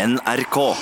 NRK.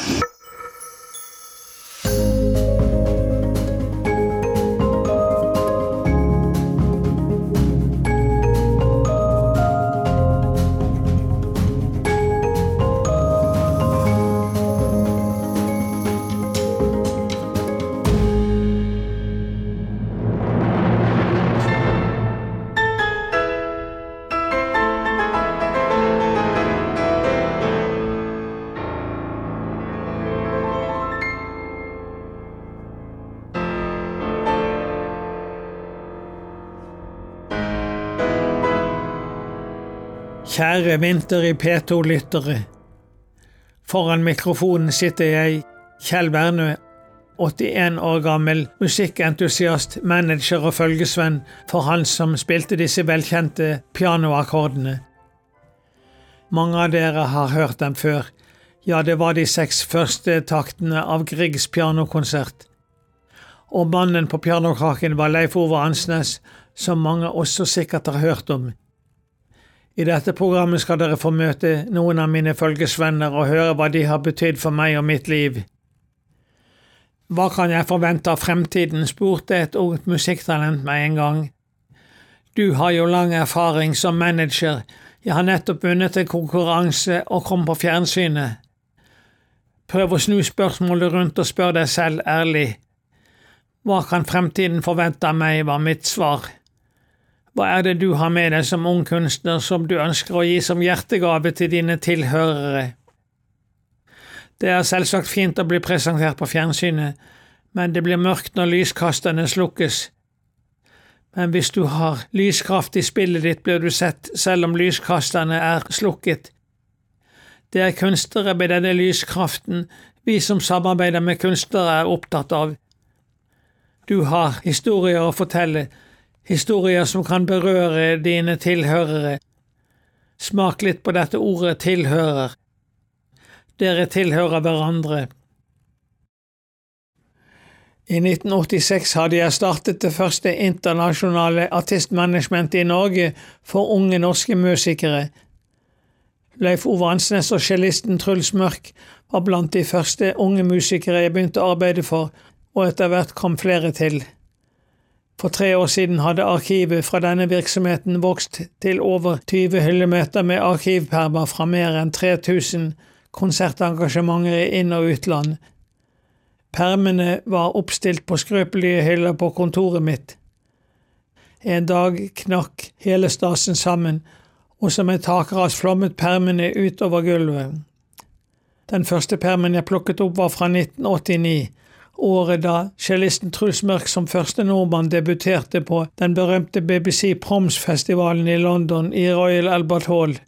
Kjære Vinter i P2-lyttere. Foran mikrofonen sitter jeg, Kjell Bernø, 81 år gammel, musikkentusiast, manager og følgesvenn for han som spilte disse velkjente pianoakkordene. Mange av dere har hørt dem før. Ja, det var de seks første taktene av Griegs pianokonsert. Og mannen på pianokaken var Leif Ove Ansnes, som mange også sikkert har hørt om. I dette programmet skal dere få møte noen av mine følgesvenner og høre hva de har betydd for meg og mitt liv. Hva kan jeg forvente av fremtiden, spurte et ungt musikktalent meg en gang. Du har jo lang erfaring som manager, jeg har nettopp vunnet en konkurranse og kom på fjernsynet. Prøv å snu spørsmålet rundt og spør deg selv ærlig. Hva kan fremtiden forvente av meg, var mitt svar. Hva er det du har med deg som ung kunstner som du ønsker å gi som hjertegave til dine tilhørere? Det er selvsagt fint å bli presentert på fjernsynet, men det blir mørkt når lyskasterne slukkes. Men hvis du har lyskraft i spillet ditt, blir du sett selv om lyskasterne er slukket. Det er kunstnere med denne lyskraften vi som samarbeider med kunstnere er opptatt av. Du har historier å fortelle, historier som kan berøre dine tilhørere. Smak litt på dette ordet tilhører. Dere tilhører hverandre. I 1986 hadde jeg startet det første internasjonale artistmanagementet i Norge for unge norske musikere. Leif Ove Ansnes og cellisten Truls Mørk var blant de første unge musikere jeg begynte å arbeide for, og etter hvert kom flere til. For tre år siden hadde arkivet fra denne virksomheten vokst til over 20 hyllemeter med arkivpermer fra mer enn 3000 konsertengasjementer i inn- og utland. Permene var oppstilt på skrøpelige hyller på kontoret mitt. En dag knakk hele stasen sammen, og som en takras flommet permene utover gulvet. Den første permen jeg plukket opp var fra 1989, året da cellisten Truls Mørk som første nordmann debuterte på den berømte BBC Proms-festivalen i London i Royal Albert Hall.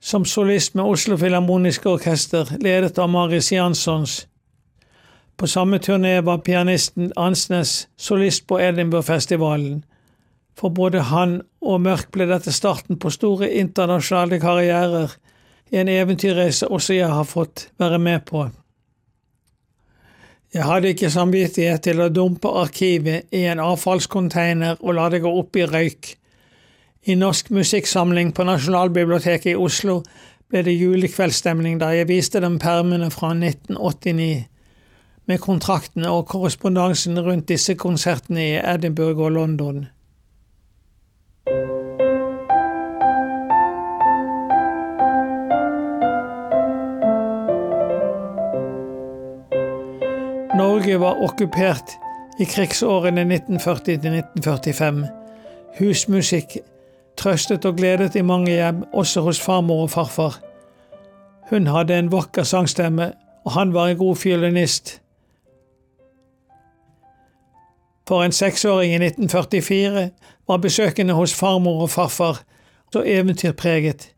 Som solist med Oslo Filharmoniske Orkester, ledet av Maris Janssons. På samme turné var pianisten Ansnes solist på Edinburgh-festivalen. For både han og Mørk ble dette starten på store internasjonale karrierer, en eventyrreise også jeg har fått være med på. Jeg hadde ikke samvittighet til å dumpe arkivet i en avfallscontainer og la det gå opp i røyk. I Norsk musikksamling på Nasjonalbiblioteket i Oslo ble det julekveldsstemning da jeg viste dem permene fra 1989, med kontraktene og korrespondansen rundt disse konsertene i Edinburgh og London. Norge var okkupert i krigsårene 1940–1945. Husmusikk trøstet og gledet i mange hjem, også hos farmor og farfar. Hun hadde en vakker sangstemme, og han var en god fiolinist. For en seksåring i 1944 var besøkene hos farmor og farfar så eventyrpreget.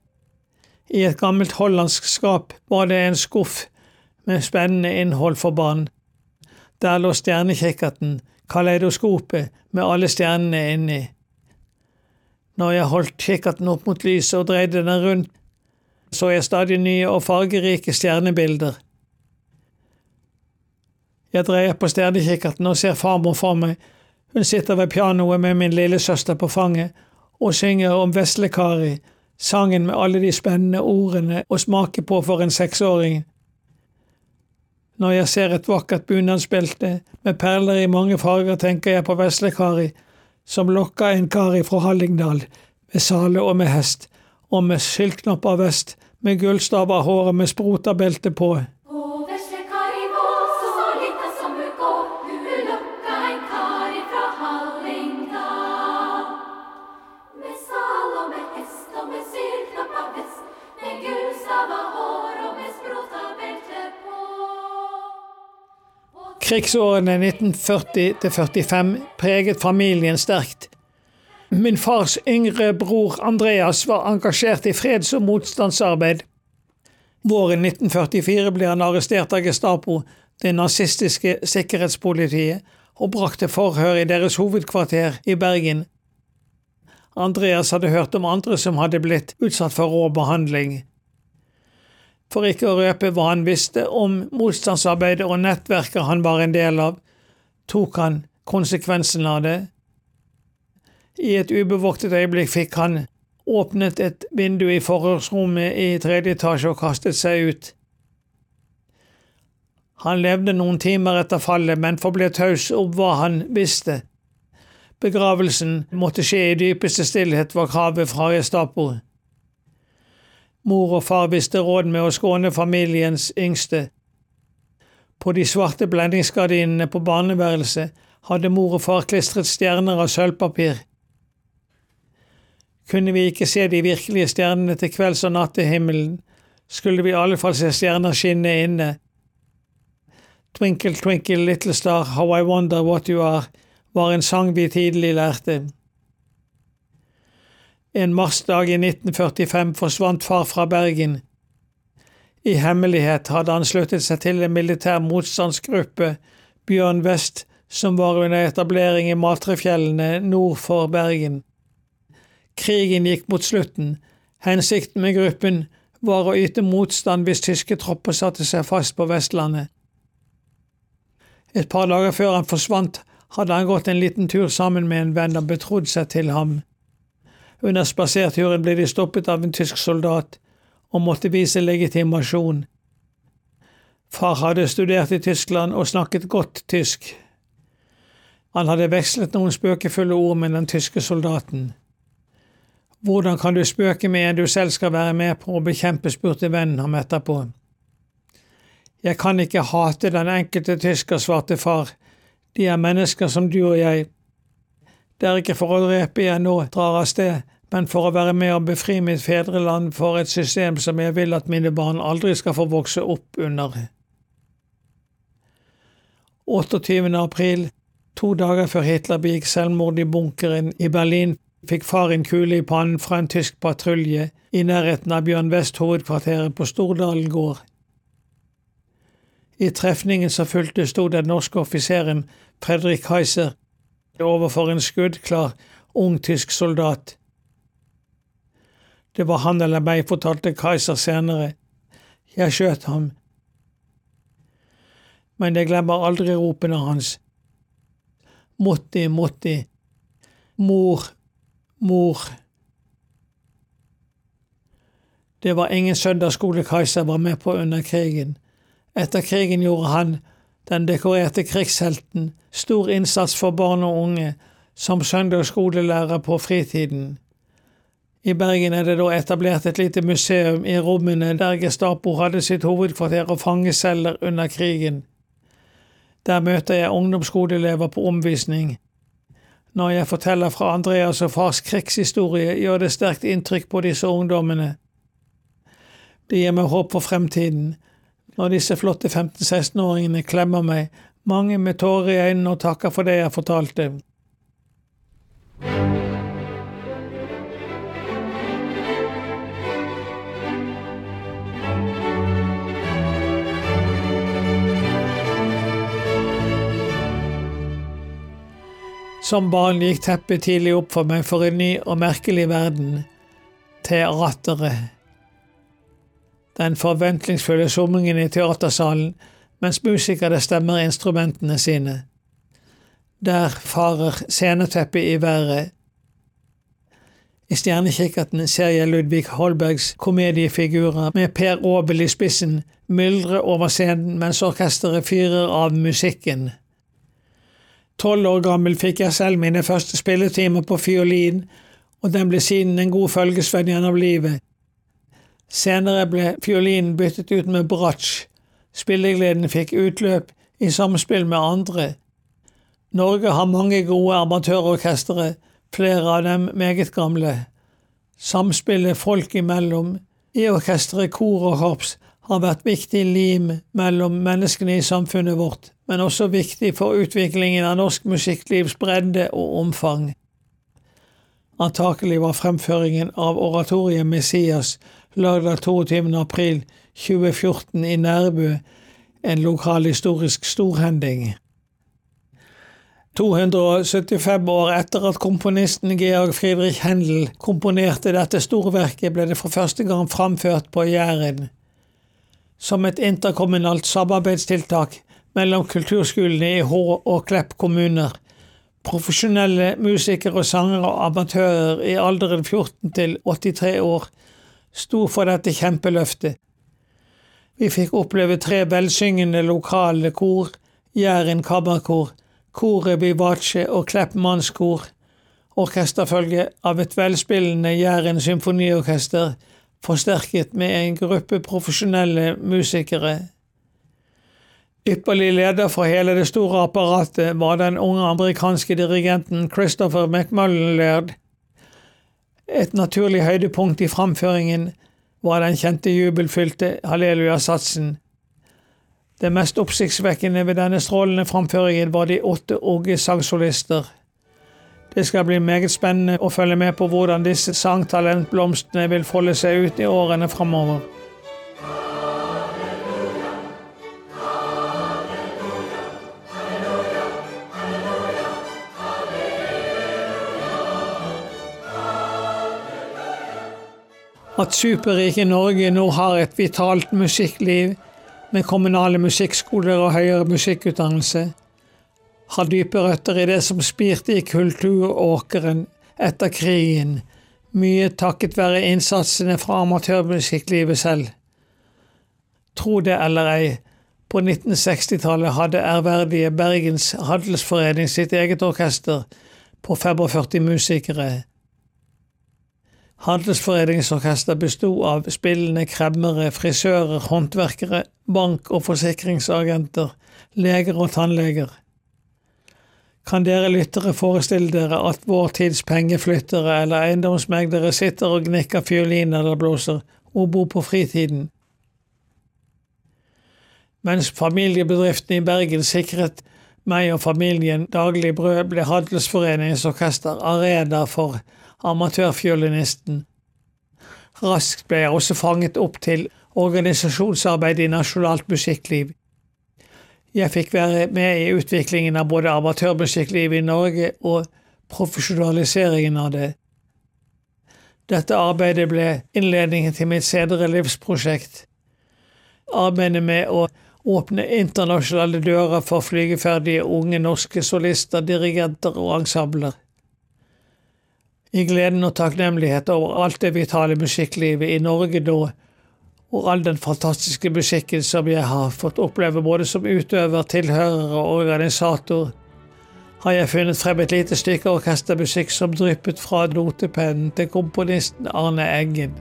I et gammelt hollandsk skap var det en skuff med spennende innhold for barn. Der lå stjernekikkerten, kaleidoskopet med alle stjernene inni. Når jeg holdt kikkerten opp mot lyset og dreide den rundt, så jeg stadig nye og fargerike stjernebilder. Jeg dreier på stjernekikkerten og ser farmor for meg. Hun sitter ved pianoet med min lillesøster på fanget og synger om Vesle-Kari, sangen med alle de spennende ordene å smake på for en seksåring. Når jeg ser et vakkert bunadsbelte med perler i mange farger, tenker jeg på Vesle-Kari, som lokka en kari fra Hallingdal med sale og med hest, og med syltknapper vest, med gullstav av håret med sprotabelte på. Krigsårene 1940–45 preget familien sterkt. Min fars yngre bror Andreas var engasjert i freds- og motstandsarbeid. Våren 1944 ble han arrestert av Gestapo, det nazistiske sikkerhetspolitiet, og brakt til forhør i deres hovedkvarter i Bergen. Andreas hadde hørt om andre som hadde blitt utsatt for rå behandling. For ikke å røpe hva han visste om motstandsarbeidet og nettverket han var en del av, tok han konsekvensen av det. I et ubevoktet øyeblikk fikk han åpnet et vindu i forhørsrommet i tredje etasje og kastet seg ut. Han levde noen timer etter fallet, men forble taus om hva han visste. Begravelsen måtte skje i dypeste stillhet, var kravet fra Gestapo. Mor og far visste råd med å skåne familiens yngste. På de svarte blendingsgardinene på barneværelset hadde mor og far klistret stjerner av sølvpapir. Kunne vi ikke se de virkelige stjernene til kvelds og nattehimmelen, skulle vi i alle fall se stjerner skinne inne. Twinkle, twinkle, little star, how I wonder what you are, var en sang vi tidlig lærte. En marsdag i 1945 forsvant far fra Bergen. I hemmelighet hadde han sluttet seg til en militær motstandsgruppe, Bjørn Vest, som var under etablering i Matrefjellene nord for Bergen. Krigen gikk mot slutten. Hensikten med gruppen var å yte motstand hvis tyske tropper satte seg fast på Vestlandet. Et par dager før han forsvant, hadde han gått en liten tur sammen med en venn og betrodd seg til ham. Under spaserturen ble de stoppet av en tysk soldat og måtte vise legitimasjon. Far hadde studert i Tyskland og snakket godt tysk. Han hadde vekslet noen spøkefulle ord med den tyske soldaten. Hvordan kan du spøke med en du selv skal være med på å bekjempe, spurte vennen ham etterpå. Jeg kan ikke hate den enkelte tysker, svarte far, de er mennesker som du og jeg. Det er ikke for å drepe jeg nå drar av sted, men for å være med og befri mitt fedreland for et system som jeg vil at mine barn aldri skal få vokse opp under. 28. april, to dager før Hitler begikk selvmord i bunkeren i Berlin, fikk far en kule i pannen fra en tysk patrulje i nærheten av Bjørn West hovedkvarteret på Stordalen gård. I trefningen som fulgte, sto den norske offiseren Fredrik Kaiser overfor en skuddklar ung tysk soldat. Det var han eller meg, fortalte Kaiser senere. Jeg skjøt ham. Men jeg glemmer aldri ropene hans. Motti, Motti. Mor, mor. Det var ingen søndagsskole Kaiser var med på under krigen. Etter krigen gjorde han, den dekorerte krigshelten, stor innsats for barn og unge, som søndagsskolelærer på fritiden. I Bergen er det da etablert et lite museum i rommene der Gestapo hadde sitt hovedkvarter og fangeceller under krigen. Der møter jeg ungdomsskoleelever på omvisning. Når jeg forteller fra Andreas og fars krigshistorie, gjør det sterkt inntrykk på disse ungdommene. Det gir meg håp for fremtiden, når disse flotte 15–16-åringene klemmer meg, mange med tårer i øynene og takker for det jeg fortalte. Som barn gikk teppet tidlig opp for meg for en ny og merkelig verden. Teateret. Den forventningsfulle summingen i teatersalen mens musikere stemmer instrumentene sine. Der farer sceneteppet i været. I Stjernekikkerten ser jeg Ludvig Holbergs komediefigurer med Per Aabel i spissen myldre over scenen mens orkesteret fyrer av musikken. Tolv år gammel fikk jeg selv mine første spilletimer på fiolin, og den ble siden en god følgesvenn gjennom livet. Senere ble fiolinen byttet ut med bratsj. Spillegleden fikk utløp i samspill med andre. Norge har mange gode amatørorkestre, flere av dem meget gamle. Samspillet folk imellom, i orkesteret, kor og korps, har vært viktig lim mellom menneskene i samfunnet vårt, men også viktig for utviklingen av norsk musikklivs bredde og omfang. Antakelig var fremføringen av oratoriet Messias lørdag 22. april 2014 i Nærbø en lokalhistorisk storhending. 275 år etter at komponisten Georg Friedrich Händel komponerte dette storverket, ble det for første gang framført på Jæren. Som et interkommunalt samarbeidstiltak mellom kulturskolene i Hå og Klepp kommuner. Profesjonelle musikere og sangere og amatører i alderen 14 til 83 år sto for dette kjempeløftet. Vi fikk oppleve tre velsyngende lokale kor, Jæren kammerkor, koret Vivace og Klepp mannskor, orkesterfølge av et velspillende Jæren symfoniorkester, forsterket med en gruppe profesjonelle musikere. Ypperlig leder for hele det store apparatet var den unge amerikanske dirigenten Christopher McMullen Et naturlig høydepunkt i framføringen var den kjente jubelfylte hallelujasatsen det mest oppsiktsvekkende ved denne strålende framføringen var de åtte unge sangsolister. Det skal bli meget spennende å følge med på hvordan disse sangtalentblomstene vil folde seg ut i årene framover. At superrike Norge nå har et vitalt musikkliv, med kommunale musikkskoler og høyere musikkutdannelse, har dype røtter i det som spirte i kulturåkeren etter krigen, mye takket være innsatsene fra amatørmusikklivet selv. Tro det eller ei, på 1960-tallet hadde ærverdige Bergens Handelsforening sitt eget orkester på 45 musikere. Handelsforeningsorkester bestod av spillende kremmere, frisører, håndverkere, bank- og forsikringsagenter, leger og tannleger. Kan dere lyttere forestille dere at vår tids pengeflyttere eller eiendomsmeglere sitter og gnikker fiolin eller blåser og bor på fritiden? Mens familiebedriften i Bergen sikret meg og familien daglig brød, ble Handelsforeningens orkester arena for amatørfiolinisten. Raskt ble jeg også fanget opp til organisasjonsarbeid i nasjonalt musikkliv. Jeg fikk være med i utviklingen av både amatørmusikklivet i Norge og profesjonaliseringen av det. Dette arbeidet ble innledningen til mitt senere livsprosjekt. Arbeidet med å åpne internasjonale dører for flygeferdige unge norske solister, dirigenter og ensembler i gleden og takknemlighet over alt det vitale musikklivet i Norge da, og all den fantastiske musikken som jeg har fått oppleve både som utøver, tilhører og organisator, har jeg funnet frem et lite stykke orkestermusikk som dryppet fra notepennen til komponisten Arne Eggen.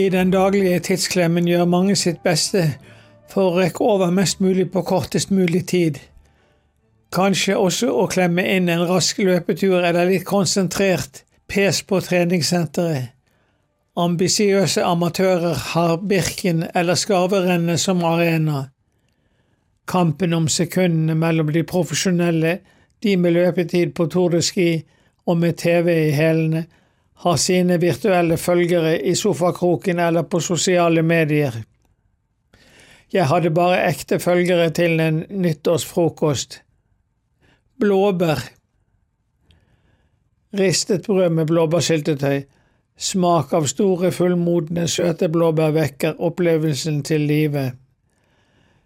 I den daglige tidsklemmen gjør mange sitt beste for å rekke over mest mulig på kortest mulig tid. Kanskje også å klemme inn en rask løpetur eller litt konsentrert pes på treningssenteret. Ambisiøse amatører har Birken eller Skarverennet som arena. Kampen om sekundene mellom de profesjonelle, de med løpetid på Tour de Ski og med TV i hælene, har sine virtuelle følgere i sofakroken eller på sosiale medier. Jeg hadde bare ekte følgere til en nyttårsfrokost. Blåbær. Ristet brød med blåbærsyltetøy. Smak av store, fullmodne, søte blåbær vekker opplevelsen til live.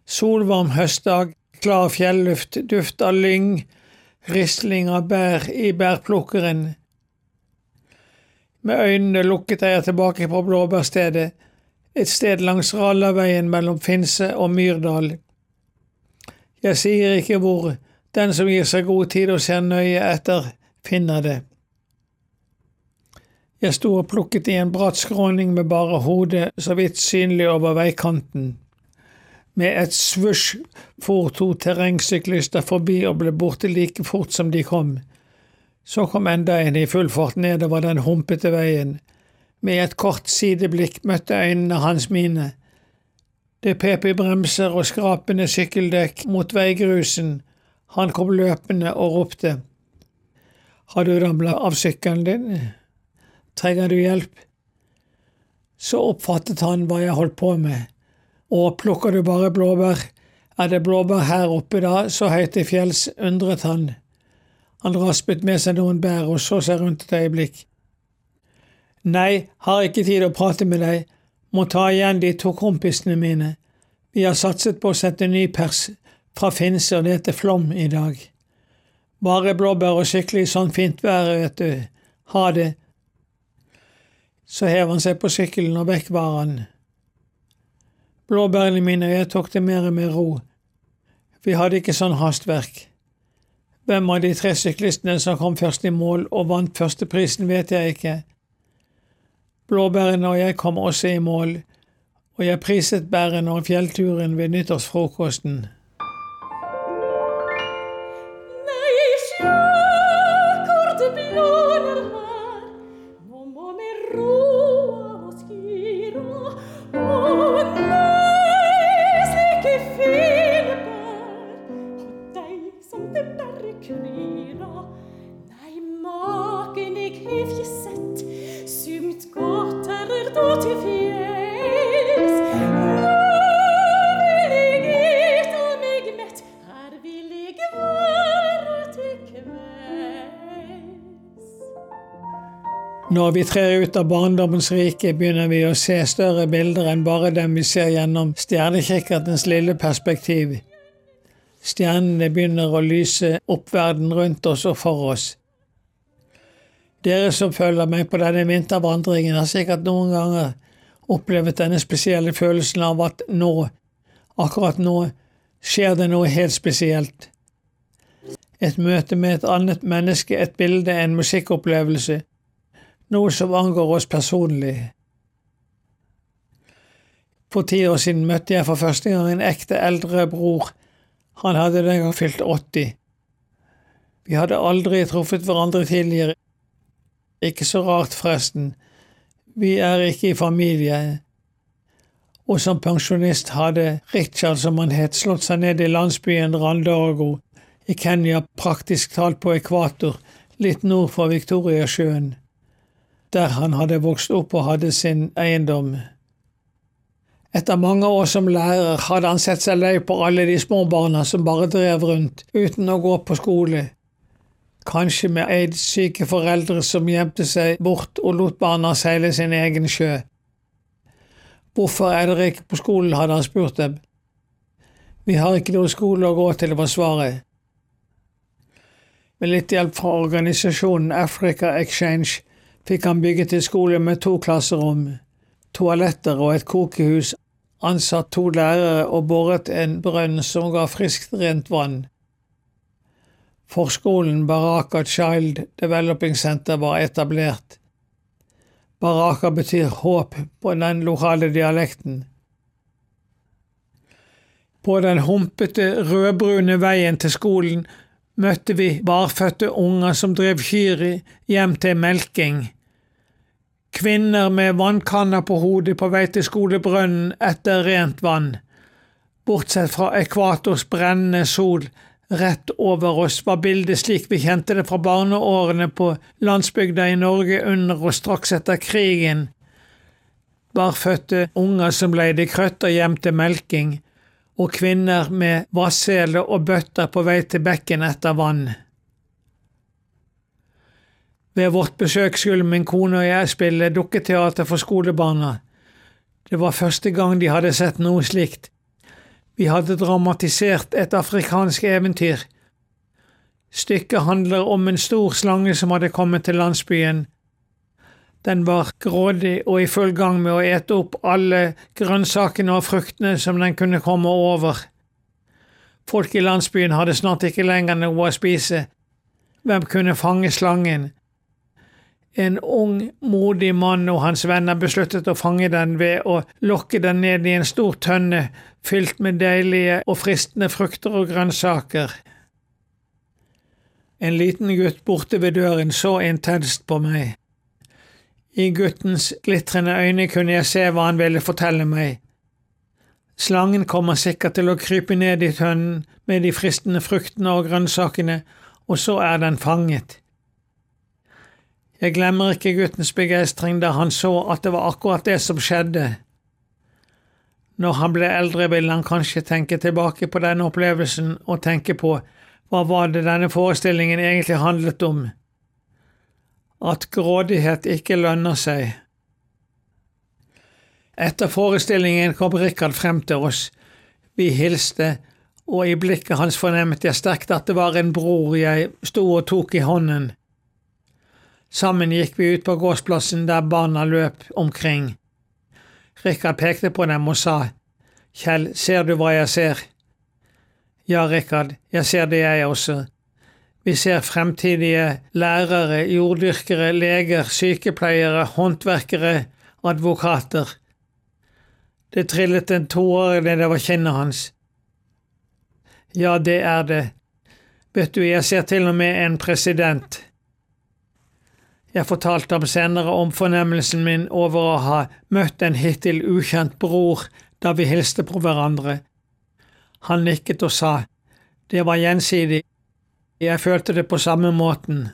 Solvarm høstdag, klar fjelluft, duft av lyng, risling av bær i bærplukkeren. Med øynene lukket er jeg tilbake på blåbærstedet, et sted langs Rallarveien mellom Finse og Myrdal. Jeg sier ikke hvor, den som gir seg god tid og ser nøye etter, finner det. Jeg sto og plukket i en bratt skråning med bare hodet så vidt synlig over veikanten. Med et svusj for to terrengsyklister forbi og ble borte like fort som de kom. Så kom enda en i full fart nedover den humpete veien. Med et kort sideblikk møtte øynene hans mine. Det pep i bremser og skrapende sykkeldekk mot veigrusen. Han kom løpende og ropte. Har du ramla av sykkelen din? Trenger du hjelp? Så oppfattet han hva jeg holdt på med. Og plukker du bare blåbær? Er det blåbær her oppe da, så høyt til fjells, undret han. Han raspet med seg noen bær og så seg rundt et øyeblikk. Nei, har ikke tid å prate med deg, må ta igjen de to kompisene mine. Vi har satset på å sette ny pers fra Finse og ned til Flom i dag. Bare blåbær og sykle i sånn fint vær, vet du. Ha det. Så hev han seg på sykkelen, og vekk var han. Blåbærene mine og jeg tok det mer med ro. Vi hadde ikke sånn hastverk. Hvem av de tre syklistene som kom først i mål og vant førsteprisen, vet jeg ikke. Blåbærene og jeg kom også i mål, og jeg priset bærene og fjellturen ved nyttårsfrokosten. Når vi trer ut av barndommens rike, begynner vi å se større bilder enn bare dem vi ser gjennom stjernekikkertens lille perspektiv. Stjernene begynner å lyse opp verden rundt oss og for oss. Dere som følger meg på denne vintervandringen, har sikkert noen ganger opplevd denne spesielle følelsen av at nå, akkurat nå, skjer det noe helt spesielt. Et møte med et annet menneske, et bilde, en musikkopplevelse noe som angår oss personlig. For ti år siden møtte jeg for første gang en ekte eldre bror. Han hadde den gang fylt 80. Vi hadde aldri truffet hverandre tidligere. Ikke så rart, forresten. Vi er ikke i familie. Og som pensjonist hadde Richard, som han het, slått seg ned i landsbyen Randorgo i Kenya, praktisk talt på ekvator, litt nord for Victoriasjøen der han hadde vokst opp og hadde sin eiendom. Etter mange år som lærer hadde han sett seg lei på alle de små barna som bare drev rundt uten å gå på skole, kanskje med aids-syke foreldre som gjemte seg bort og lot barna seile sin egen sjø. Hvorfor er dere ikke på skolen, hadde han spurt dem. Vi har ikke noe skole å gå til, var svaret. Med litt hjelp fra organisasjonen Africa Exchange fikk han bygget en skole med to klasserom, toaletter og et kokehus, ansatt to lærere og boret en brønn som ga friskt, rent vann. Forskolen Baraka Child Developing Center var etablert. Baraka betyr håp på den lokale dialekten. På den humpete, rødbrune veien til skolen møtte vi barfødte unger som drev kyr hjem til melking. Kvinner med vannkanner på hodet på vei til skolebrønnen etter rent vann. Bortsett fra ekvators brennende sol rett over oss var bildet slik vi kjente det fra barneårene på landsbygda i Norge under og straks etter krigen. Barfødte unger som leide krøtter hjem til melking, og kvinner med vassele og bøtter på vei til bekken etter vann. Ved vårt besøk skulle min kone og jeg spille dukketeater for skolebarna. Det var første gang de hadde sett noe slikt. Vi hadde dramatisert et afrikansk eventyr. Stykket handler om en stor slange som hadde kommet til landsbyen. Den var grådig og i full gang med å ete opp alle grønnsakene og fruktene som den kunne komme over. Folk i landsbyen hadde snart ikke lenger noe å spise. Hvem kunne fange slangen? En ung, modig mann og hans venner besluttet å fange den ved å lokke den ned i en stor tønne fylt med deilige og fristende frukter og grønnsaker. En liten gutt borte ved døren så intenst på meg. I guttens glitrende øyne kunne jeg se hva han ville fortelle meg. Slangen kommer sikkert til å krype ned i tønnen med de fristende fruktene og grønnsakene, og så er den fanget. Jeg glemmer ikke guttens begeistring da han så at det var akkurat det som skjedde. Når han ble eldre, ville han kanskje tenke tilbake på denne opplevelsen og tenke på hva var det denne forestillingen egentlig handlet om at grådighet ikke lønner seg. Etter forestillingen kom Rikard frem til oss. Vi hilste, og i blikket hans fornemmet jeg sterkt at det var en bror jeg sto og tok i hånden. Sammen gikk vi ut på gårdsplassen der barna løp omkring. Rikard pekte på dem og sa, Kjell, ser du hva jeg ser? Ja, Rikard, jeg ser det jeg også. Vi ser fremtidige lærere, jorddyrkere, leger, sykepleiere, håndverkere, advokater. Det trillet en tåre nedover kinnet hans. Ja, det er det. Vet du, jeg ser til og med en president. Jeg fortalte ham senere om fornemmelsen min over å ha møtt en hittil ukjent bror da vi hilste på hverandre. Han nikket og sa det var gjensidig jeg følte det på samme måten.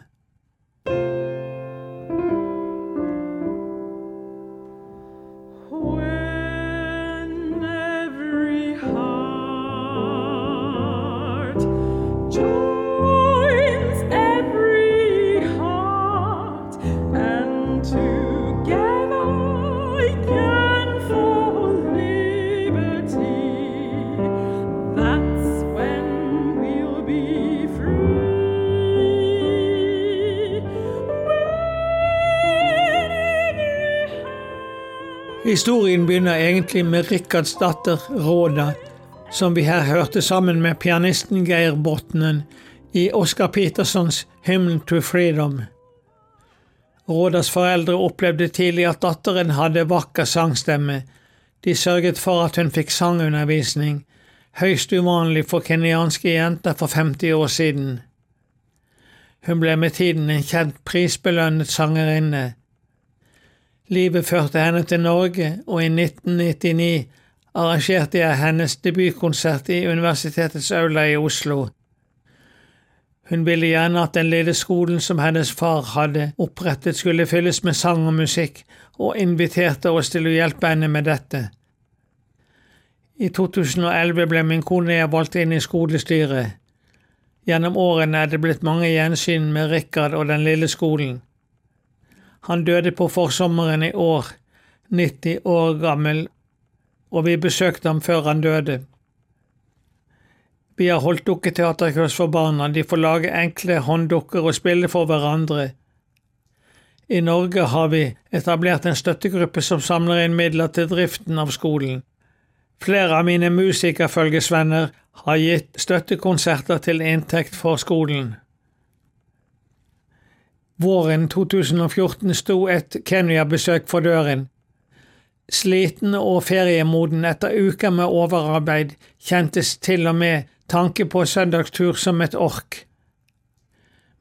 Historien begynner egentlig med Rikards datter Råda, som vi her hørte sammen med pianisten Geir Botnen i Oscar Petersons Hymn to Freedom. Rådas foreldre opplevde tidlig at datteren hadde vakker sangstemme. De sørget for at hun fikk sangundervisning, høyst uvanlig for kenyanske jenter for 50 år siden. Hun ble med tiden en kjent prisbelønnet sangerinne Livet førte henne til Norge, og i 1999 arrangerte jeg hennes debutkonsert i universitetets aula i Oslo. Hun ville gjerne at den lille skolen som hennes far hadde opprettet skulle fylles med sang og musikk, og inviterte oss til å hjelpe henne med dette. I 2011 ble min kone jeg valgt inn i skolestyret. Gjennom årene er det blitt mange gjensyn med Rikard og den lille skolen. Han døde på forsommeren i år, 90 år gammel, og vi besøkte ham før han døde. Vi har holdt dukketeaterkurs for barna, de får lage enkle hånddukker og spille for hverandre. I Norge har vi etablert en støttegruppe som samler inn midler til driften av skolen. Flere av mine musikerfølgesvenner har gitt støttekonserter til inntekt for skolen. Våren 2014 sto et Kenya-besøk for døren. Sliten og feriemoden etter uker med overarbeid kjentes til og med tanke på søndagstur som et ork.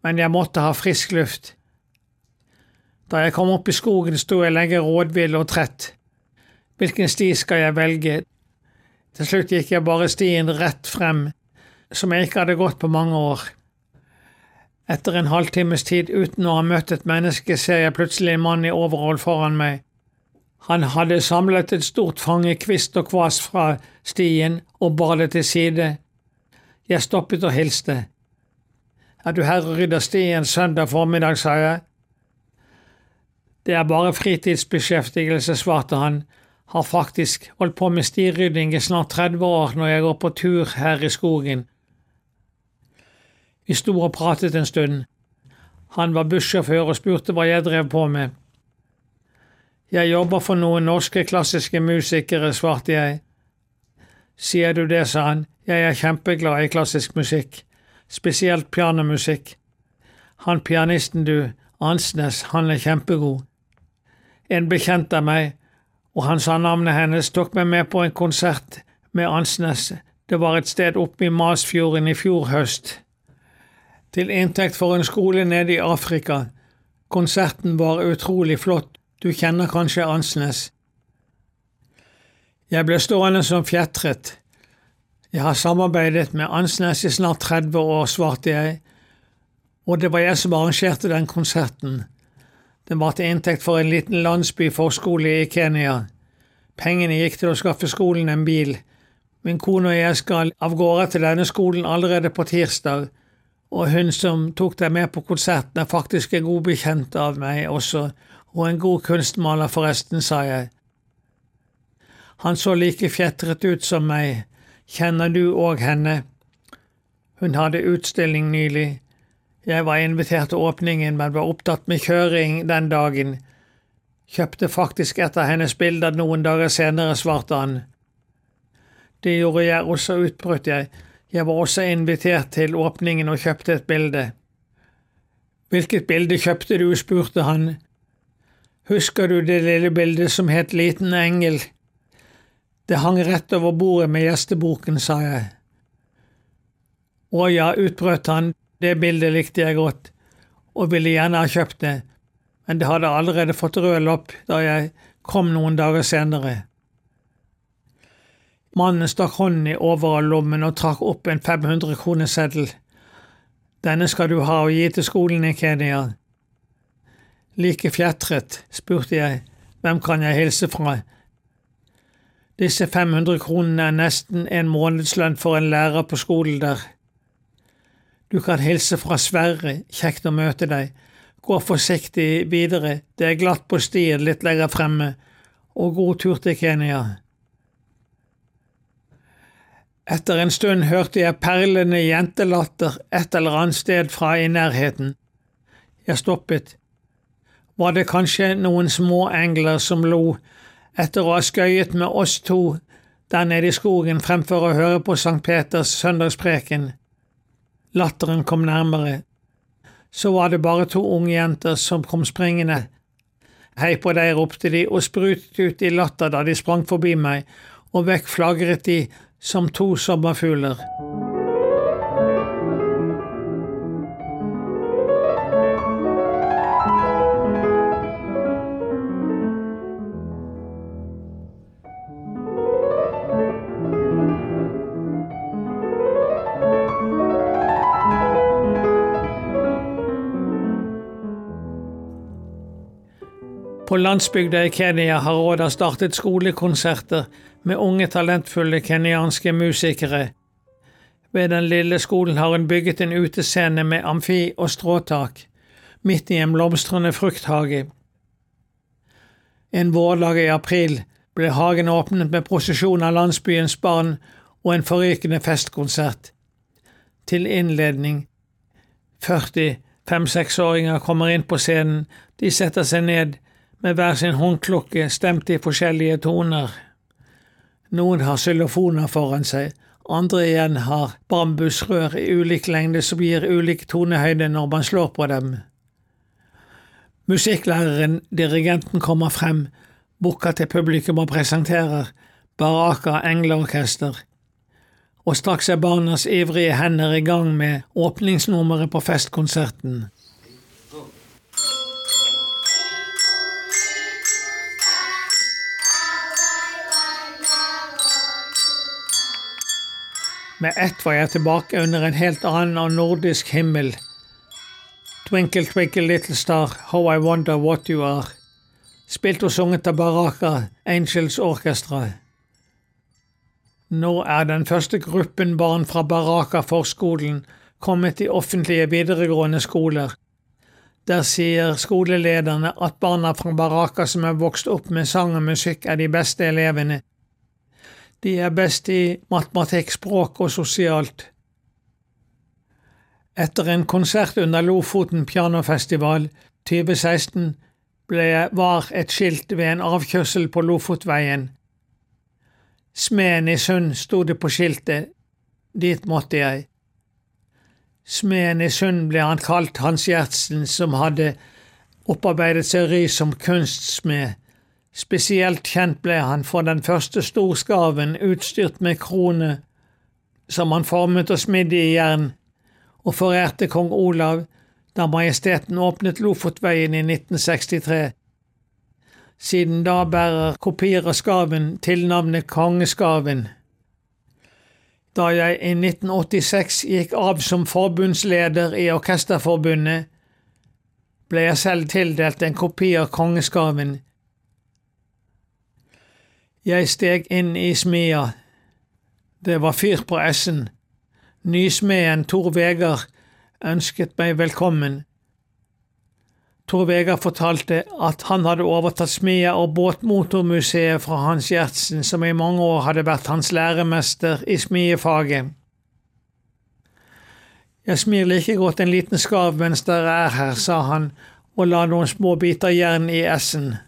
Men jeg måtte ha frisk luft. Da jeg kom opp i skogen, sto jeg lenge rådvill og trett. Hvilken sti skal jeg velge? Til slutt gikk jeg bare stien rett frem, som jeg ikke hadde gått på mange år. Etter en halvtimes tid uten å ha møtt et menneske, ser jeg plutselig en mann i overhold foran meg. Han hadde samlet et stort fange kvist og kvas fra stien og bar det til side. Jeg stoppet og hilste. Er du her og rydder stien søndag formiddag, sa jeg. Det er bare fritidsbeskjeftigelse, svarte han, har faktisk holdt på med stirydding i snart 30 år når jeg går på tur her i skogen. Vi sto og pratet en stund. Han var bussjåfør og spurte hva jeg drev på med. Jeg jobber for noen norske klassiske musikere, svarte jeg. Sier du det, sa han, jeg er kjempeglad i klassisk musikk, spesielt pianomusikk. Han pianisten du, Ansnes, han er kjempegod. En bekjent av meg, og han sa navnet hennes, tok meg med på en konsert med Ansnes. Det var et sted oppe i Masfjorden i fjor høst. Til inntekt for en skole nede i Afrika. Konserten var utrolig flott, du kjenner kanskje Ansnes. Jeg ble stående som fjetret. Jeg har samarbeidet med Ansnes i snart 30 år, svarte jeg, og det var jeg som arrangerte den konserten. Den var til inntekt for en liten landsbyforskole i Kenya. Pengene gikk til å skaffe skolen en bil. Min kone og jeg skal av gårde til denne skolen allerede på tirsdag, og hun som tok deg med på konserten er faktisk en god bekjent av meg også, og en god kunstmaler forresten, sa jeg. Han så like fjetret ut som meg, kjenner du òg henne? Hun hadde utstilling nylig. Jeg var invitert til åpningen, men var opptatt med kjøring den dagen. Kjøpte faktisk et av hennes bilder noen dager senere, svarte han. Det gjorde jeg også, utbrøt jeg. Jeg var også invitert til åpningen og kjøpte et bilde. Hvilket bilde kjøpte du? spurte han. Husker du det lille bildet som het Liten engel? Det hang rett over bordet med gjesteboken, sa jeg. Å ja, utbrøt han, det bildet likte jeg godt, og ville gjerne ha kjøpt det, men det hadde allerede fått rød lopp da jeg kom noen dager senere. Mannen stakk hånden i overallommen og trakk opp en 500-kroneseddel. Denne skal du ha og gi til skolen i Kenya. Like fjetret, spurte jeg, hvem kan jeg hilse fra? Disse 500 kronene er nesten en månedslønn for en lærer på skolen der. Du kan hilse fra Sverre, kjekt å møte deg. Gå forsiktig videre, det er glatt på stien litt lenger fremme, og god tur til Kenya. Etter en stund hørte jeg perlende jentelatter et eller annet sted fra i nærheten. Jeg stoppet. Var det kanskje noen småengler som lo etter å ha skøyet med oss to der nede i skogen fremfor å høre på Sankt Peters søndagspreken? Latteren kom nærmere. Så var det bare to unge jenter som kom springende. Hei på deg, ropte de og sprutet ut i latter da de sprang forbi meg, og vekk flagret de som to sommerfugler. Landsbygda i Kenya har rådet startet skolekonserter med unge, talentfulle kenyanske musikere. Ved den lille skolen har hun bygget en utescene med amfi og stråtak, midt i en blomstrende frukthage. En vårdag i april ble hagen åpnet med prosesjon av landsbyens barn og en forrykende festkonsert. Til innledning 40 fem-seksåringer kommer inn på scenen, de setter seg ned, med hver sin håndklokke stemt i forskjellige toner. Noen har xylofoner foran seg, andre igjen har bambusrør i ulik lengde som gir ulik tonehøyde når man slår på dem. Musikklæreren, dirigenten, kommer frem, bukker til publikum og presenterer Baraka Engleorkester, og straks er barnas ivrige hender i gang med åpningsnummeret på festkonserten. Med ett var jeg tilbake under en helt annen og nordisk himmel. Twinkle, twinkle, little star, how I wonder what you are. spilt og sunget av Baraka Angels Orchestra. Nå er den første gruppen barn fra Baraka forskolen kommet i offentlige videregående skoler. Der sier skolelederne at barna fra Baraka som er vokst opp med sang og musikk, er de beste elevene. De er best i matematikk, språk og sosialt. Etter en konsert under Lofoten pianofestival 2016 ble, var et skilt ved en avkjørsel på Lofotveien. Smeden i Sund sto det på skiltet, dit måtte jeg. Smeden i Sund ble han kalt Hans Gjertsen, som hadde opparbeidet seg ry som kunstsmed. Spesielt kjent ble han for den første storskaven utstyrt med krone, som han formet og smidde i jern, og forærte kong Olav da Majesteten åpnet Lofotveien i 1963. Siden da bærer kopier av skaven tilnavnet Kongeskaven. Da jeg i 1986 gikk av som forbundsleder i Orkesterforbundet, ble jeg selv tildelt en kopi av Kongeskaven. Jeg steg inn i smia. Det var fyr på essen. Nysmeden Tor Vegard ønsket meg velkommen. Tor Vegard fortalte at han hadde overtatt smia og båtmotormuseet fra Hans Gjertsen, som i mange år hadde vært hans læremester i smiefaget. Jeg smir like godt en liten skarv mens dere er her, sa han og la noen små biter jern i essen.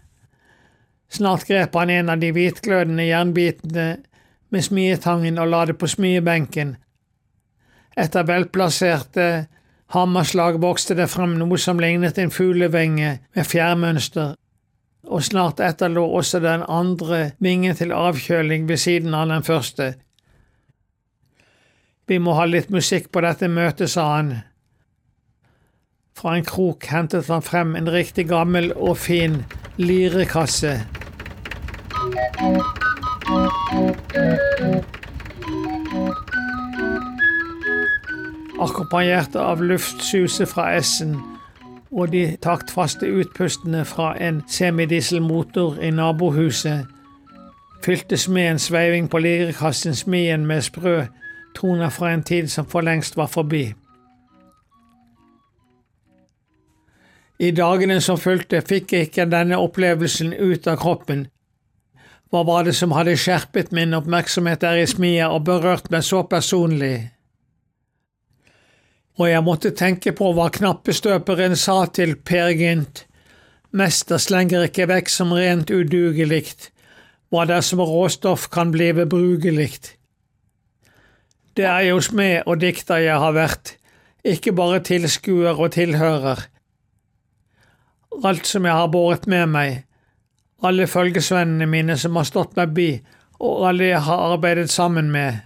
Snart grep han en av de hvitglødende jernbitene med smietangen og la det på smiebenken, etter velplasserte hammerslag vokste det frem noe som lignet en fuglevinge med fjærmønster, og snart etter lå også den andre vingen til avkjøling ved siden av den første. Vi må ha litt musikk på dette møtet, sa han. Fra en krok hentet han frem en riktig gammel og fin lirekasse akkompagnert av luftsuset fra S-en og de taktfaste utpustene fra en semidieselmotor i nabohuset, fylte smeden sveiving på lirekassen smien med sprø toner fra en tid som for lengst var forbi. I dagene som fulgte, fikk jeg ikke denne opplevelsen ut av kroppen. Hva var det som hadde skjerpet min oppmerksomhet der i smia og berørt meg så personlig? og jeg måtte tenke på hva knappestøperen sa til Per Gynt. Mester slenger ikke vekk som rent udugelikt, hva dersom råstoff kan blive brugelikt. Det er jo smed og dikter jeg har vært, ikke bare tilskuer og tilhører. Alt som jeg har båret med meg, alle følgesvennene mine som har stått meg bi, og alle jeg har arbeidet sammen med.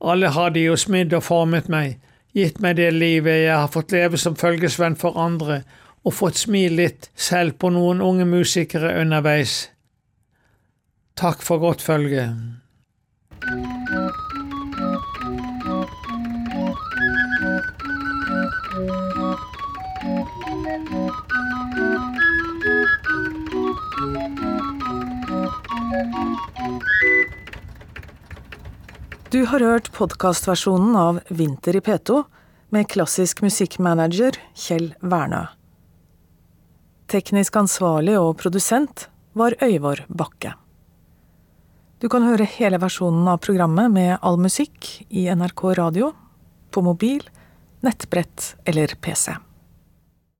Alle har de jo smidd og formet meg, gitt meg det livet jeg har fått leve som følgesvenn for andre, og fått smi litt selv på noen unge musikere underveis. Takk for godt følge. Du har hørt podkastversjonen av Vinter i P2 med klassisk musikkmanager Kjell Wernø. Teknisk ansvarlig og produsent var Øyvor Bakke. Du kan høre hele versjonen av programmet med all musikk i NRK radio, på mobil, nettbrett eller PC.